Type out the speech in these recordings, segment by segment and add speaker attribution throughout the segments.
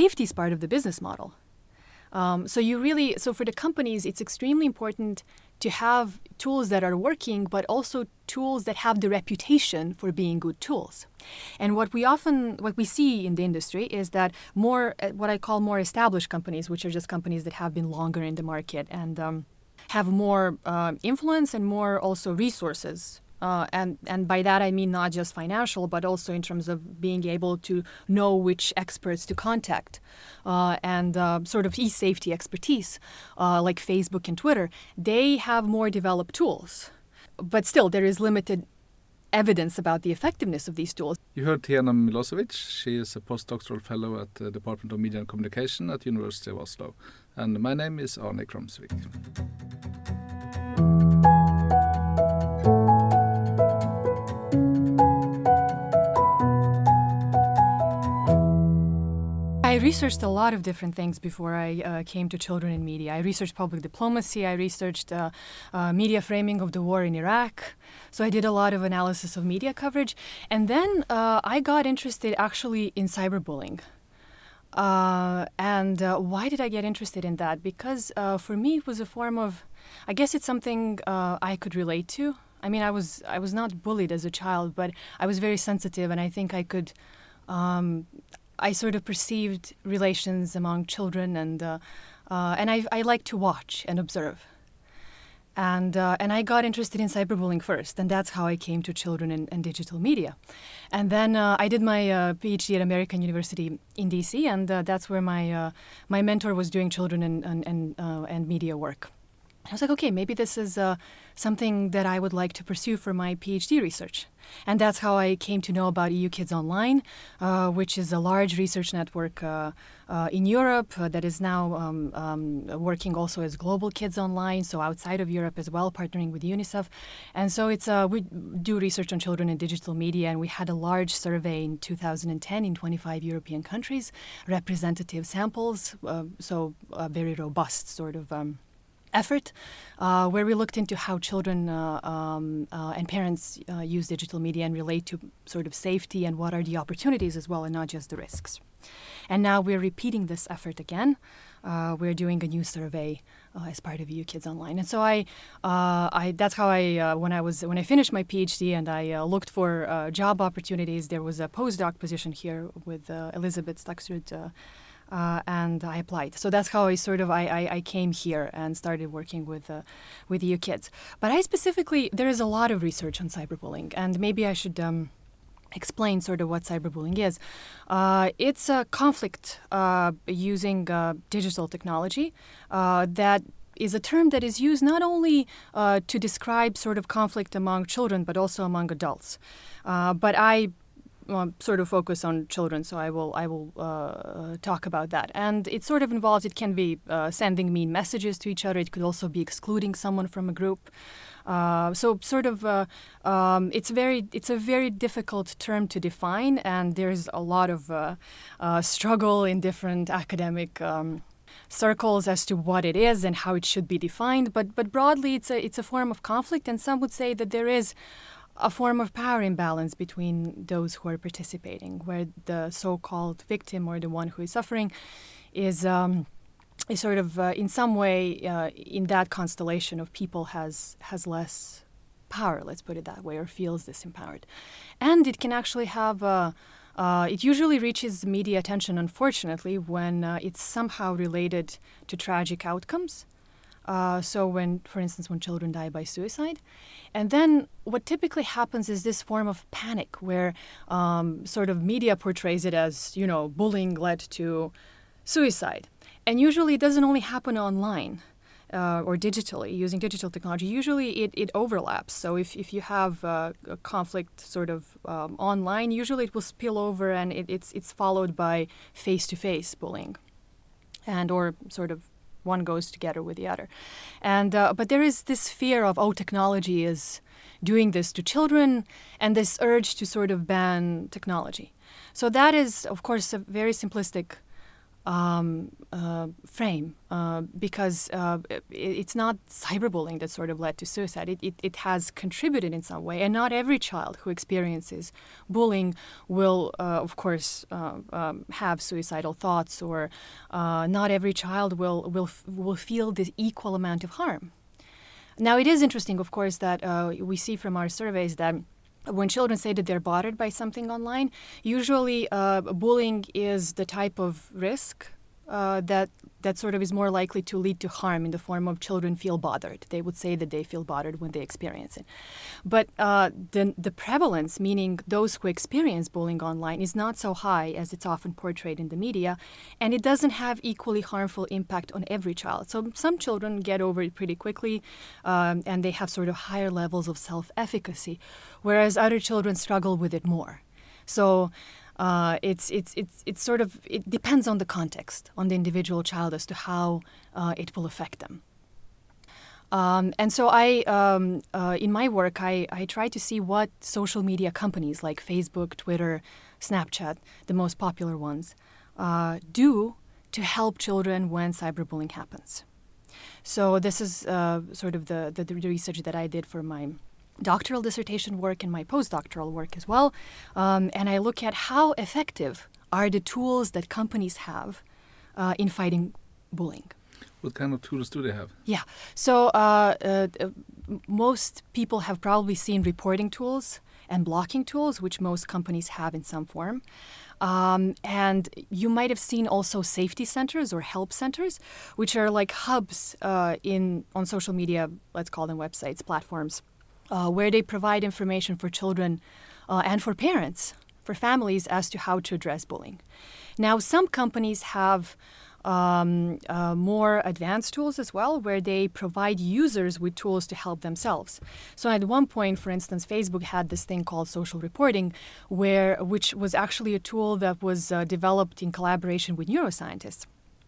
Speaker 1: safety is part of the business model. Um, so you really, so for the companies, it's extremely important to have tools that are working, but also tools that have the reputation for being good tools. And what we often, what we see in the industry is that more, uh, what I call more established companies, which are just companies that have been longer in the market and um, have more uh, influence and more also resources uh, and and by that I mean not just financial, but also in terms of being able to know which experts to contact, uh, and uh, sort of e-safety expertise, uh, like Facebook and Twitter. They have more developed tools, but still there is limited evidence about the effectiveness of these tools.
Speaker 2: You heard Tijana Milosevic. She is a postdoctoral fellow at the Department of Media and Communication at the University of Oslo. And my name is Arne Kromsvik.
Speaker 1: Researched a lot of different things before I uh, came to children in media. I researched public diplomacy, I researched uh, uh, media framing of the war in Iraq. So I did a lot of analysis of media coverage. And then uh, I got interested actually in cyberbullying. Uh, and uh, why did I get interested in that? Because for me, it was a form of, I guess it's something I could relate to. I mean, I was I was not bullied as a child, but I was very sensitive, and I think I could um, I sort of perceived relations among children, and uh, uh, and I, I like to watch and observe. And uh, and I got interested in cyberbullying first, and that's how I came to children and, and digital media. And then uh, I did my uh, PhD at American University in DC, and that's where my my mentor was doing children and and and, and media work. I was like, okay, maybe this is uh, something that I would like to pursue for my PhD research. And that's how I came to know about EU Kids Online, uh, which is a large research network uh, uh in Europe uh, that is now um, um, working also as Global Kids Online, so outside of Europe as well, partnering with UNICEF. And so it's uh, we do research on children in digital media, and we had a large survey in 2010 in 25 European countries, representative samples, so very robust sort of. Um, effort uh, where we looked into how children uh, um, uh, and parents uh, use digital media and relate to sort of safety and what are the opportunities as well and not just the risks. And now we're repeating this effort again. Uh, we're doing a new survey uh, as part of EU Kids Online, and so I, I that's how I when I was when I finished my PhD and I looked for job opportunities. There was a postdoc position here with Elisabeth Staksrud uh, and I applied. So that's how I sort of I, I, I came here and started working with uh, with EU Kids. But I specifically there is a lot of research on cyberbullying, and maybe I should. Um, explain sort of what cyberbullying is. Uh, it's a conflict uh, using uh, digital technology uh, that is a term that is used not only uh, to describe sort of conflict among children but also among adults. Uh, but I um, sort of focus on children, so I will I will uh, talk about that. And it sort of involves it can be uh, sending mean messages to each other. It could also be excluding someone from a group. Uh, so sort of uh, um, it's very it's a very difficult term to define, and there's a lot of uh, uh, struggle in different academic. Um, circles as to what it is and how it should be defined but but broadly it's a it's a form of conflict and some would say that there is a form of power imbalance between those who are participating, where the so-called victim or the one who is suffering is um, is sort of uh, in some way uh, in that constellation of people has has less power. Let's put it that way, or feels disempowered, and it can actually have. Uh, uh it usually reaches media attention, unfortunately, when uh, it's somehow related to tragic outcomes. Uh, so when, for instance, when children die by suicide, and then what typically happens is this form of panic, where um, sort of media portrays it as you know bullying led to suicide, and usually it doesn't only happen online. Uh, or digitally using digital technology. Usually it, it overlaps. So if, if you have a conflict sort of um, online usually it will spill over and it, it's it's followed by face-to-face bullying and or sort of one goes together with the other. And uh, but there is this fear of oh, technology is doing this to children, and this urge to sort of ban technology. So that is, of course, a very simplistic um, uh, frame uh, because uh, it, it's not cyberbullying that sort of led to suicide. It, it, it, has contributed in some way. And not every child who experiences bullying will, uh, of course, uh, um, have suicidal thoughts, or uh, not every child will, will, will feel the equal amount of harm. Now, it is interesting, of course, that we see from our surveys that when children say that they're bothered by something online, usually uh, bullying is the type of risk uh, that that sort of is more likely to lead to harm in the form of children feel bothered. They would say that they feel bothered when they experience it. But uh, the, the prevalence, meaning those who experience bullying online, is not so high as it's often portrayed in the media, and it doesn't have equally harmful impact on every child. So some children get over it pretty quickly, um, and they have sort of higher levels of self efficacy, whereas other children struggle with it more. So uh, it's it's it's it's sort of it depends on the context, on the individual child as to how uh, it will affect them. Um, and so I, um, uh, in my work, I, I try to see what social media companies like Facebook, Twitter, Snapchat, the most popular ones, uh, do to help children when cyberbullying happens. So this is uh, sort of the, the, the research that I did for my doctoral dissertation work and my postdoctoral work as well. Um, and I look at how effective are the tools that companies have uh, in fighting bullying.
Speaker 2: What kind of tools do they have?
Speaker 1: Yeah. So uh, uh, most people have probably seen reporting tools and blocking tools, which most companies have in some form. Um, and you might have seen also safety centers or help centers, which are like hubs uh, in on social media. Let's call them websites, platforms uh, where they provide information for children uh, and for parents, for families, as to how to address bullying. Now, some companies have um, uh, more advanced tools as well, where they provide users with tools to help themselves. So at one point, for instance, Facebook had this thing called social reporting, where which was actually a tool that was uh, developed in collaboration with neuroscientists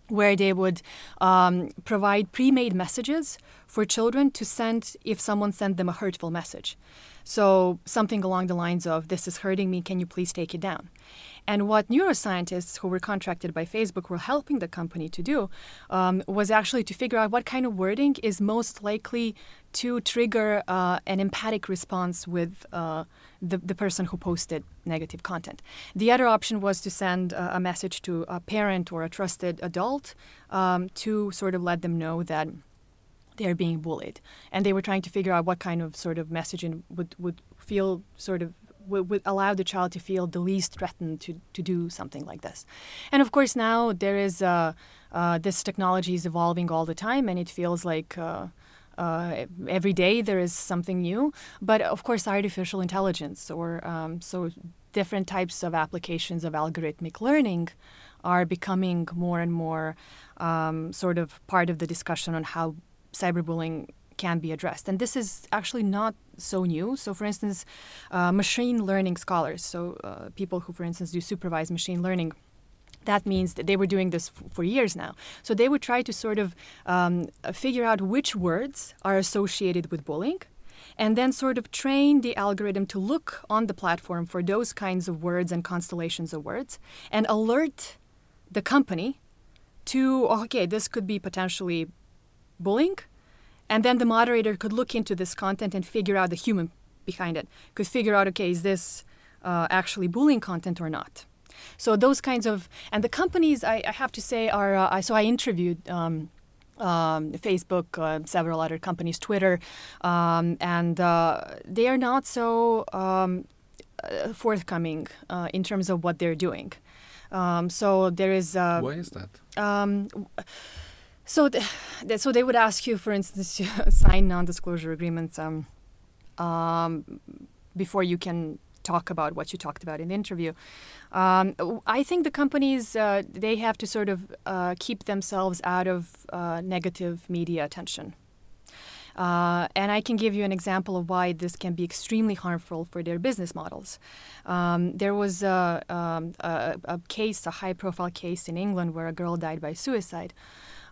Speaker 1: where they would um, provide pre-made messages for children to send if someone sent them a hurtful message so something along the lines of this is hurting me can you please take it down and what neuroscientists who were contracted by Facebook were helping the company to do um, was actually to figure out what kind of wording is most likely to trigger uh, an empathic response with uh, the, the person who posted negative content. The other option was to send uh, a message to a parent or a trusted adult um, to sort of let them know that they're being bullied. And they were trying to figure out what kind of sort of messaging would, would feel sort of would, would allow the child to feel the least threatened to, to do something like this. And of course, now there is uh, uh, this technology is evolving all the time, and it feels like uh, uh every day there is something new. But of course, artificial intelligence or um, so different types of applications of algorithmic learning are becoming more and more um, sort of part of the discussion on how cyberbullying can be addressed. And this is actually not so new. So, for instance, uh, machine learning scholars, so uh, people who, for instance, do supervised machine learning, that means that they were doing this f- for years now. So they would try to sort of um, figure out which words are associated with bullying and then sort of train the algorithm to look on the platform for those kinds of words and constellations of words and alert the company to, okay, this could be potentially bullying and then the moderator could look into this content and figure out the human behind it, could figure out, okay, is this uh, actually bullying content or not? So those kinds of, and the companies I, I have to say are, uh, so I interviewed um, um, Facebook, uh, several other companies, Twitter, um, and uh, they are not so um, uh, forthcoming uh, in terms of what they're doing. Um, so there is.
Speaker 2: Why is that?
Speaker 1: Um, so, th- so they would ask you, for instance, to sign non-disclosure agreements um, um, before you can talk about what you talked about in the interview. Um, I think the companies uh, they have to sort of uh, keep themselves out of uh, negative media attention. Uh, and I can give you an example of why this can be extremely harmful for their business models. Um, there was a, um, a, a, case, a high profile case in England where a girl died by suicide.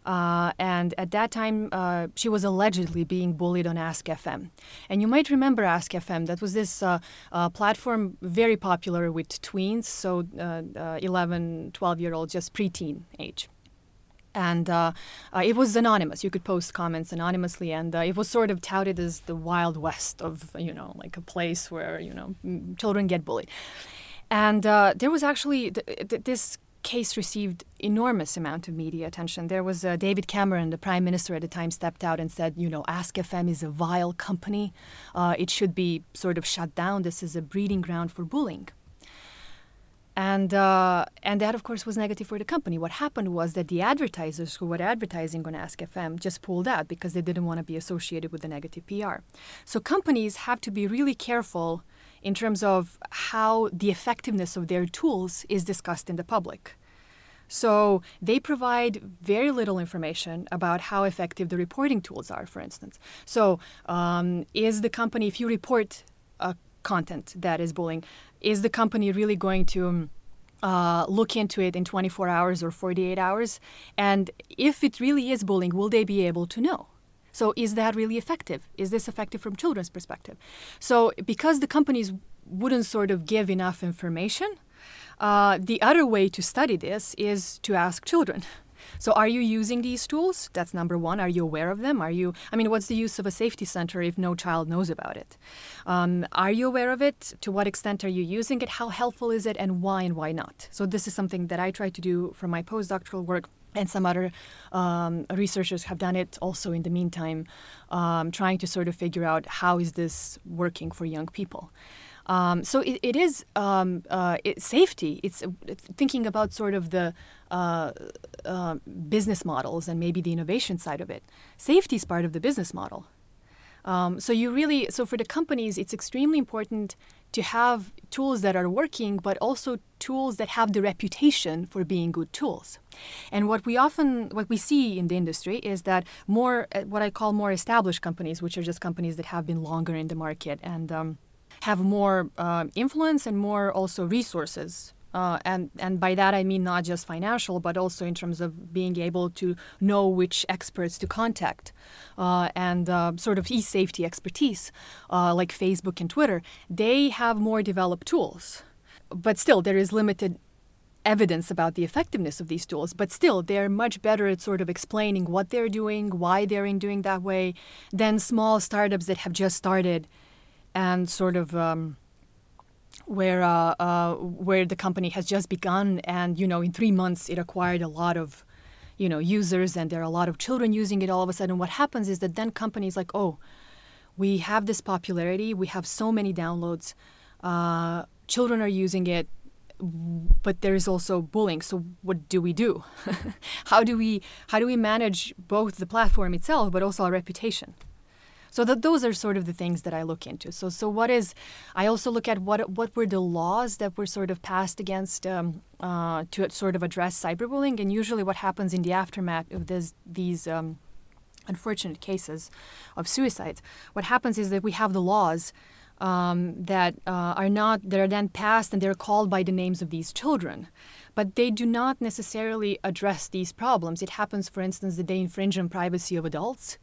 Speaker 1: Uh, and at that time, uh, she was allegedly being bullied on Ask FM. And you might remember Ask FM. That was this uh, uh, platform very popular with tweens, so uh, uh, 11, 12 year olds, just preteen age and uh, uh, it was anonymous. You could post comments anonymously, and uh, it was sort of touted as the wild west of you know like a place where you know children get bullied. And there was actually th- th- this case received enormous amount of media attention. There was uh, David Cameron, the prime minister at the time, stepped out and said, you know, Ask FM is a vile company. Uh, it should be sort of shut down. This is a breeding ground for bullying. And uh, and that, of course, was negative for the company. What happened was that the advertisers who were advertising on Ask FM just pulled out because they didn't want to be associated with the negative PR. So companies have to be really careful in terms of how the effectiveness of their tools is discussed in the public. So they provide very little information about how effective the reporting tools are, for instance. So um, is the company, if you report a content that is bullying, is the company really going to um, uh, look into it in 24 hours or 48 hours? And if it really is bullying, will they be able to know? So is that really effective? Is this effective from children's perspective? So because the companies wouldn't sort of give enough information, uh, the other way to study this is to ask children. So, are you using these tools? That's number one. Are you aware of them? Are you, I mean, what's the use of a safety center if no child knows about it? Um, are you aware of it? To what extent are you using it? How helpful is it? And why and why not? So, this is something that I try to do for my postdoctoral work and some other um, researchers have done it also in the meantime um, trying to sort of figure out how is this working for young people um, so it, it is um, uh, it, safety. It's uh, thinking about sort of the uh, uh, business models and maybe the innovation side of it. Safety is part of the business model. Um, so you really so for the companies, it's extremely important to have tools that are working, but also tools that have the reputation for being good tools. And what we often, what we see in the industry is that more, uh, what I call more established companies, which are just companies that have been longer in the market and um, have more uh, influence and more also resources. Uh, and and by that I mean not just financial, but also in terms of being able to know which experts to contact, uh, and uh, sort of e-safety expertise, uh, like Facebook and Twitter. They have more developed tools, but still there is limited evidence about the effectiveness of these tools, but still they're much better at sort of explaining what they're doing, why they're in doing that way, than small startups that have just started and sort of um, where uh, uh, where the company has just begun, and you know, in three months it acquired a lot of you know users, and there are a lot of children using it. All of a sudden, what happens is that then companies like, oh, we have this popularity, we have so many downloads, uh, children are using it, but there is also bullying. So what do we do? how do we how do we manage both the platform itself, but also our reputation? So that those are sort of the things that I look into. So so what is I also look at what what were the laws that were sort of passed against um, uh, to sort of address cyberbullying, and usually what happens in the aftermath of this, these. Um, unfortunate cases of suicides. What happens is that we have the laws um, that uh, are not that are then passed and they're called by the names of these children but they do not necessarily address these problems it happens for instance that they infringe on privacy of adults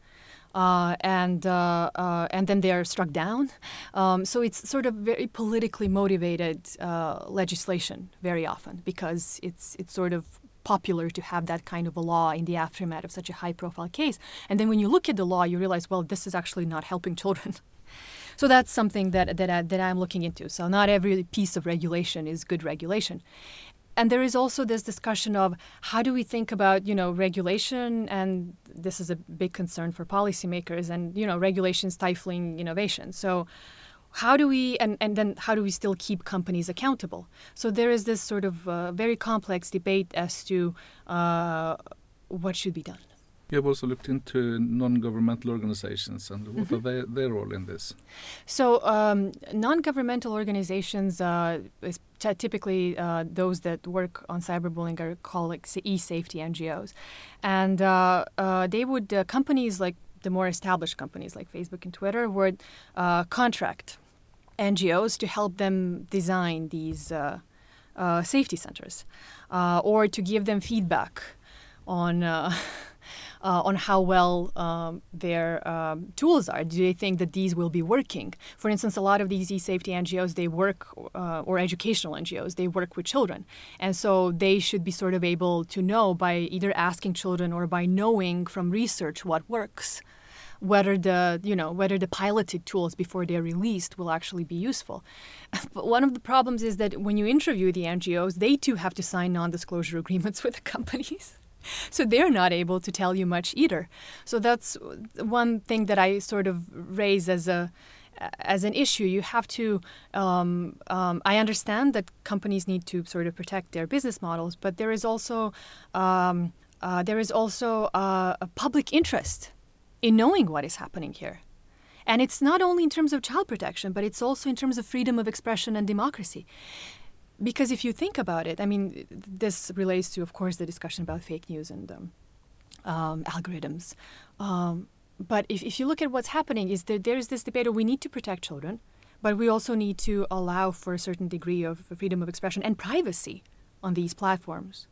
Speaker 1: uh, and uh, uh, and then they are struck down. Um, so it's sort of very politically motivated uh, legislation very often because it's it's sort of popular to have that kind of a law in the aftermath of such a high-profile case. And then when you look at the law, you realize, well, this is actually not helping children. so that's something that that, I, that I'm looking into. So not every piece of regulation is good regulation and there is also this discussion of how do we think about you know regulation? And this is a big concern for policymakers and you know regulation stifling innovation. So how do we and, and then how do we still keep companies accountable? So there is this sort of uh, very complex debate as to uh, what should be done
Speaker 2: you have also looked into non-governmental organizations and what mm-hmm. are they, their role in this?
Speaker 1: So um, non-governmental organizations, uh, t- typically uh, those that work on cyberbullying are called like e-safety NGOs, and uh, uh, they would uh, companies like the more established companies like Facebook and Twitter would uh, contract NGOs to help them design these safety centers, or to give them feedback on uh, on how well um, their um, tools are. Do they think that these will be working? For instance, a lot of these e-safety NGOs, they work, uh, or educational NGOs, they work with children. And so they should be sort of able to know by either asking children or by knowing from research what works whether the you know whether the piloted tools before they're released will actually be useful. But one of the problems is that when you interview the NGOs, they too have to sign non-disclosure agreements with the companies. So they're not able to tell you much either. So that's one thing that I sort of raise as a as an issue. You have to. Um, um, I understand that companies need to sort of protect their business models, but there is also um, uh, there is also uh, a public interest in knowing what is happening here. And it's not only in terms of child protection, but it's also in terms of freedom of expression and democracy. Because if you think about it, I mean, this relates to, of course, the discussion about fake news and um, um, algorithms. Um, but if, if you look at what's happening, is that there's this debate of we need to protect children, but we also need to allow for a certain degree of freedom of expression and privacy on these platforms.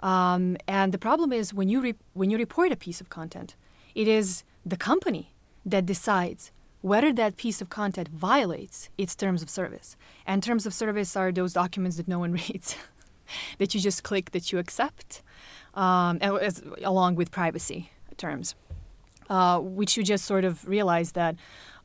Speaker 1: Um, and the problem is when you re- when you report a piece of content, it is the company that decides whether that piece of content violates its terms of service. And terms of service are those documents that no one reads, that you just click that you accept, um, as, along with privacy terms, uh, which you just sort of realize that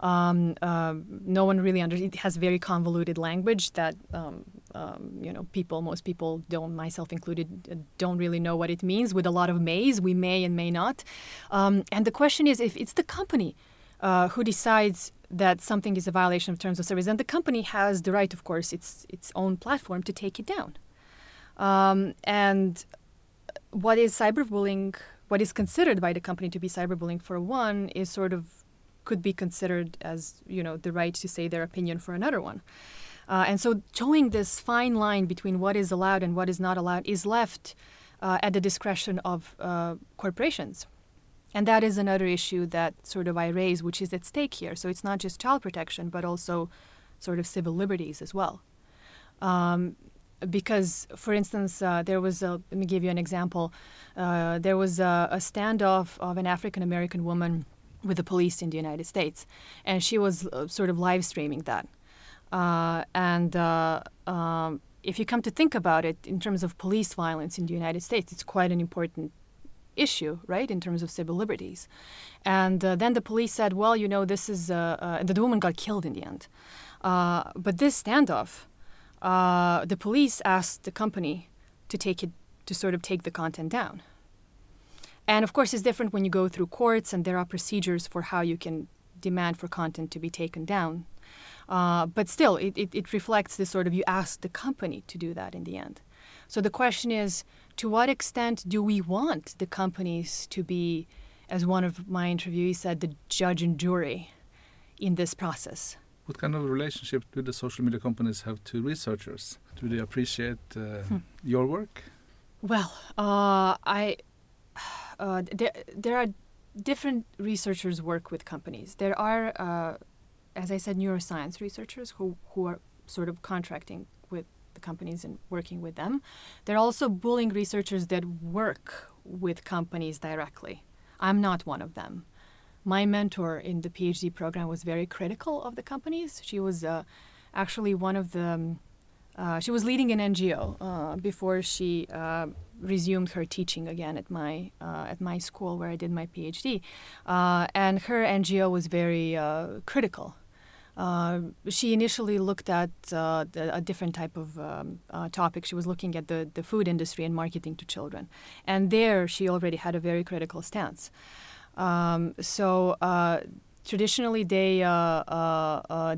Speaker 1: um, uh, no one really under it has very convoluted language that um, um, you know people most people don't myself included don't really know what it means. With a lot of mays we may and may not. Um, and the question is if it's the company uh, who decides that something is a violation of terms of service and the company has the right of course its its own platform to take it down um, and what is cyberbullying what is considered by the company to be cyberbullying for one is sort of could be considered as you know the right to say their opinion for another one. Uh, and so showing this fine line between what is allowed and what is not allowed is left uh, at the discretion of uh, corporations. And that is another issue that sort of I raise, which is at stake here. So it's not just child protection, but also sort of civil liberties as well. Um, because, for instance, uh, there was a, let me give you an example. Uh, there was a, a standoff of an African American woman with the police in the United States, and she was uh, sort of live streaming that. Uh, and uh, um, if you come to think about it, in terms of police violence in the United States, it's quite an important issue, right, in terms of civil liberties. And uh, then the police said, well, you know, this is, uh, uh, the woman got killed in the end. but this standoff, the police asked the company to take it, to sort of take the content down. And of course, it's different when you go through courts and there are procedures for how you can demand for content to be taken down. Uh, but still, it, it, it, reflects this sort of you ask the company to do that in the end. So the question is to what extent do we want the companies to be, as one of my interviewees said, the judge and jury in this process?
Speaker 2: What kind of relationship do the social media companies have to researchers? Do they appreciate uh, hmm. your work?
Speaker 1: Well, uh, I uh, there, there are different researchers work with companies. There are, uh, as I said, neuroscience researchers who, who are sort of contracting the companies and working with them. There are also bullying researchers that work with companies directly. I'm not one of them. My mentor in the PhD program was very critical of the companies. She was uh, actually one of the, um, uh, she was leading an NGO uh, before she uh, resumed her teaching again at my uh, at my school where I did my PhD, uh, and her NGO was very uh, critical. Uh, she initially looked at uh, the, a different type of um, uh, topic. She was looking at the, the food industry and marketing to children, and there she already had a very critical stance. Um, so traditionally, they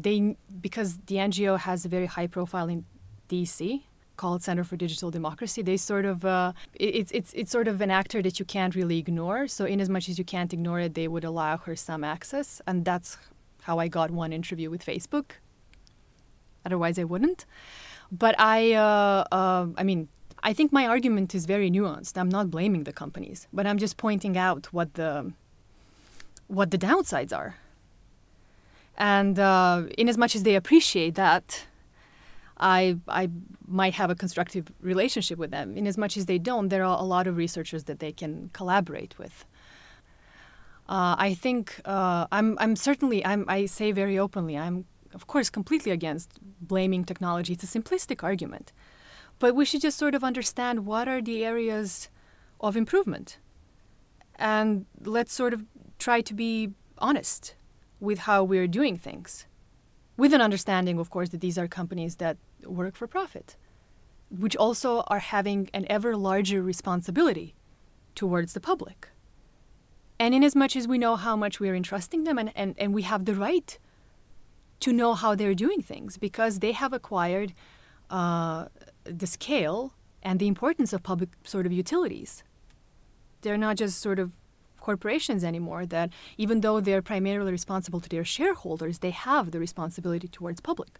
Speaker 1: they because the NGO has a very high profile in DC called Center for Digital Democracy. They sort of uh, it's it's it's sort of an actor that you can't really ignore. So in as much as you can't ignore it, they would allow her some access, and that's how I got one interview with Facebook. Otherwise, I wouldn't. But I, uh, uh, I mean, I think my argument is very nuanced. I'm not blaming the companies, but I'm just pointing out what the what the downsides are. And uh, in as much as they appreciate that, I, I might have a constructive relationship with them. In as much as they don't, there are a lot of researchers that they can collaborate with. Uh, I think uh, I'm, I'm certainly, I'm, I say very openly, I'm of course completely against blaming technology. It's a simplistic argument. But we should just sort of understand what are the areas of improvement. And let's sort of try to be honest with how we're doing things. With an understanding, of course, that these are companies that work for profit, which also are having an ever larger responsibility towards the public. And in as much as we know how much we are entrusting them and, and, and we have the right to know how they're doing things because they have acquired uh, the scale and the importance of public sort of utilities. They're not just sort of corporations anymore that even though they're primarily responsible to their shareholders, they have the responsibility towards public.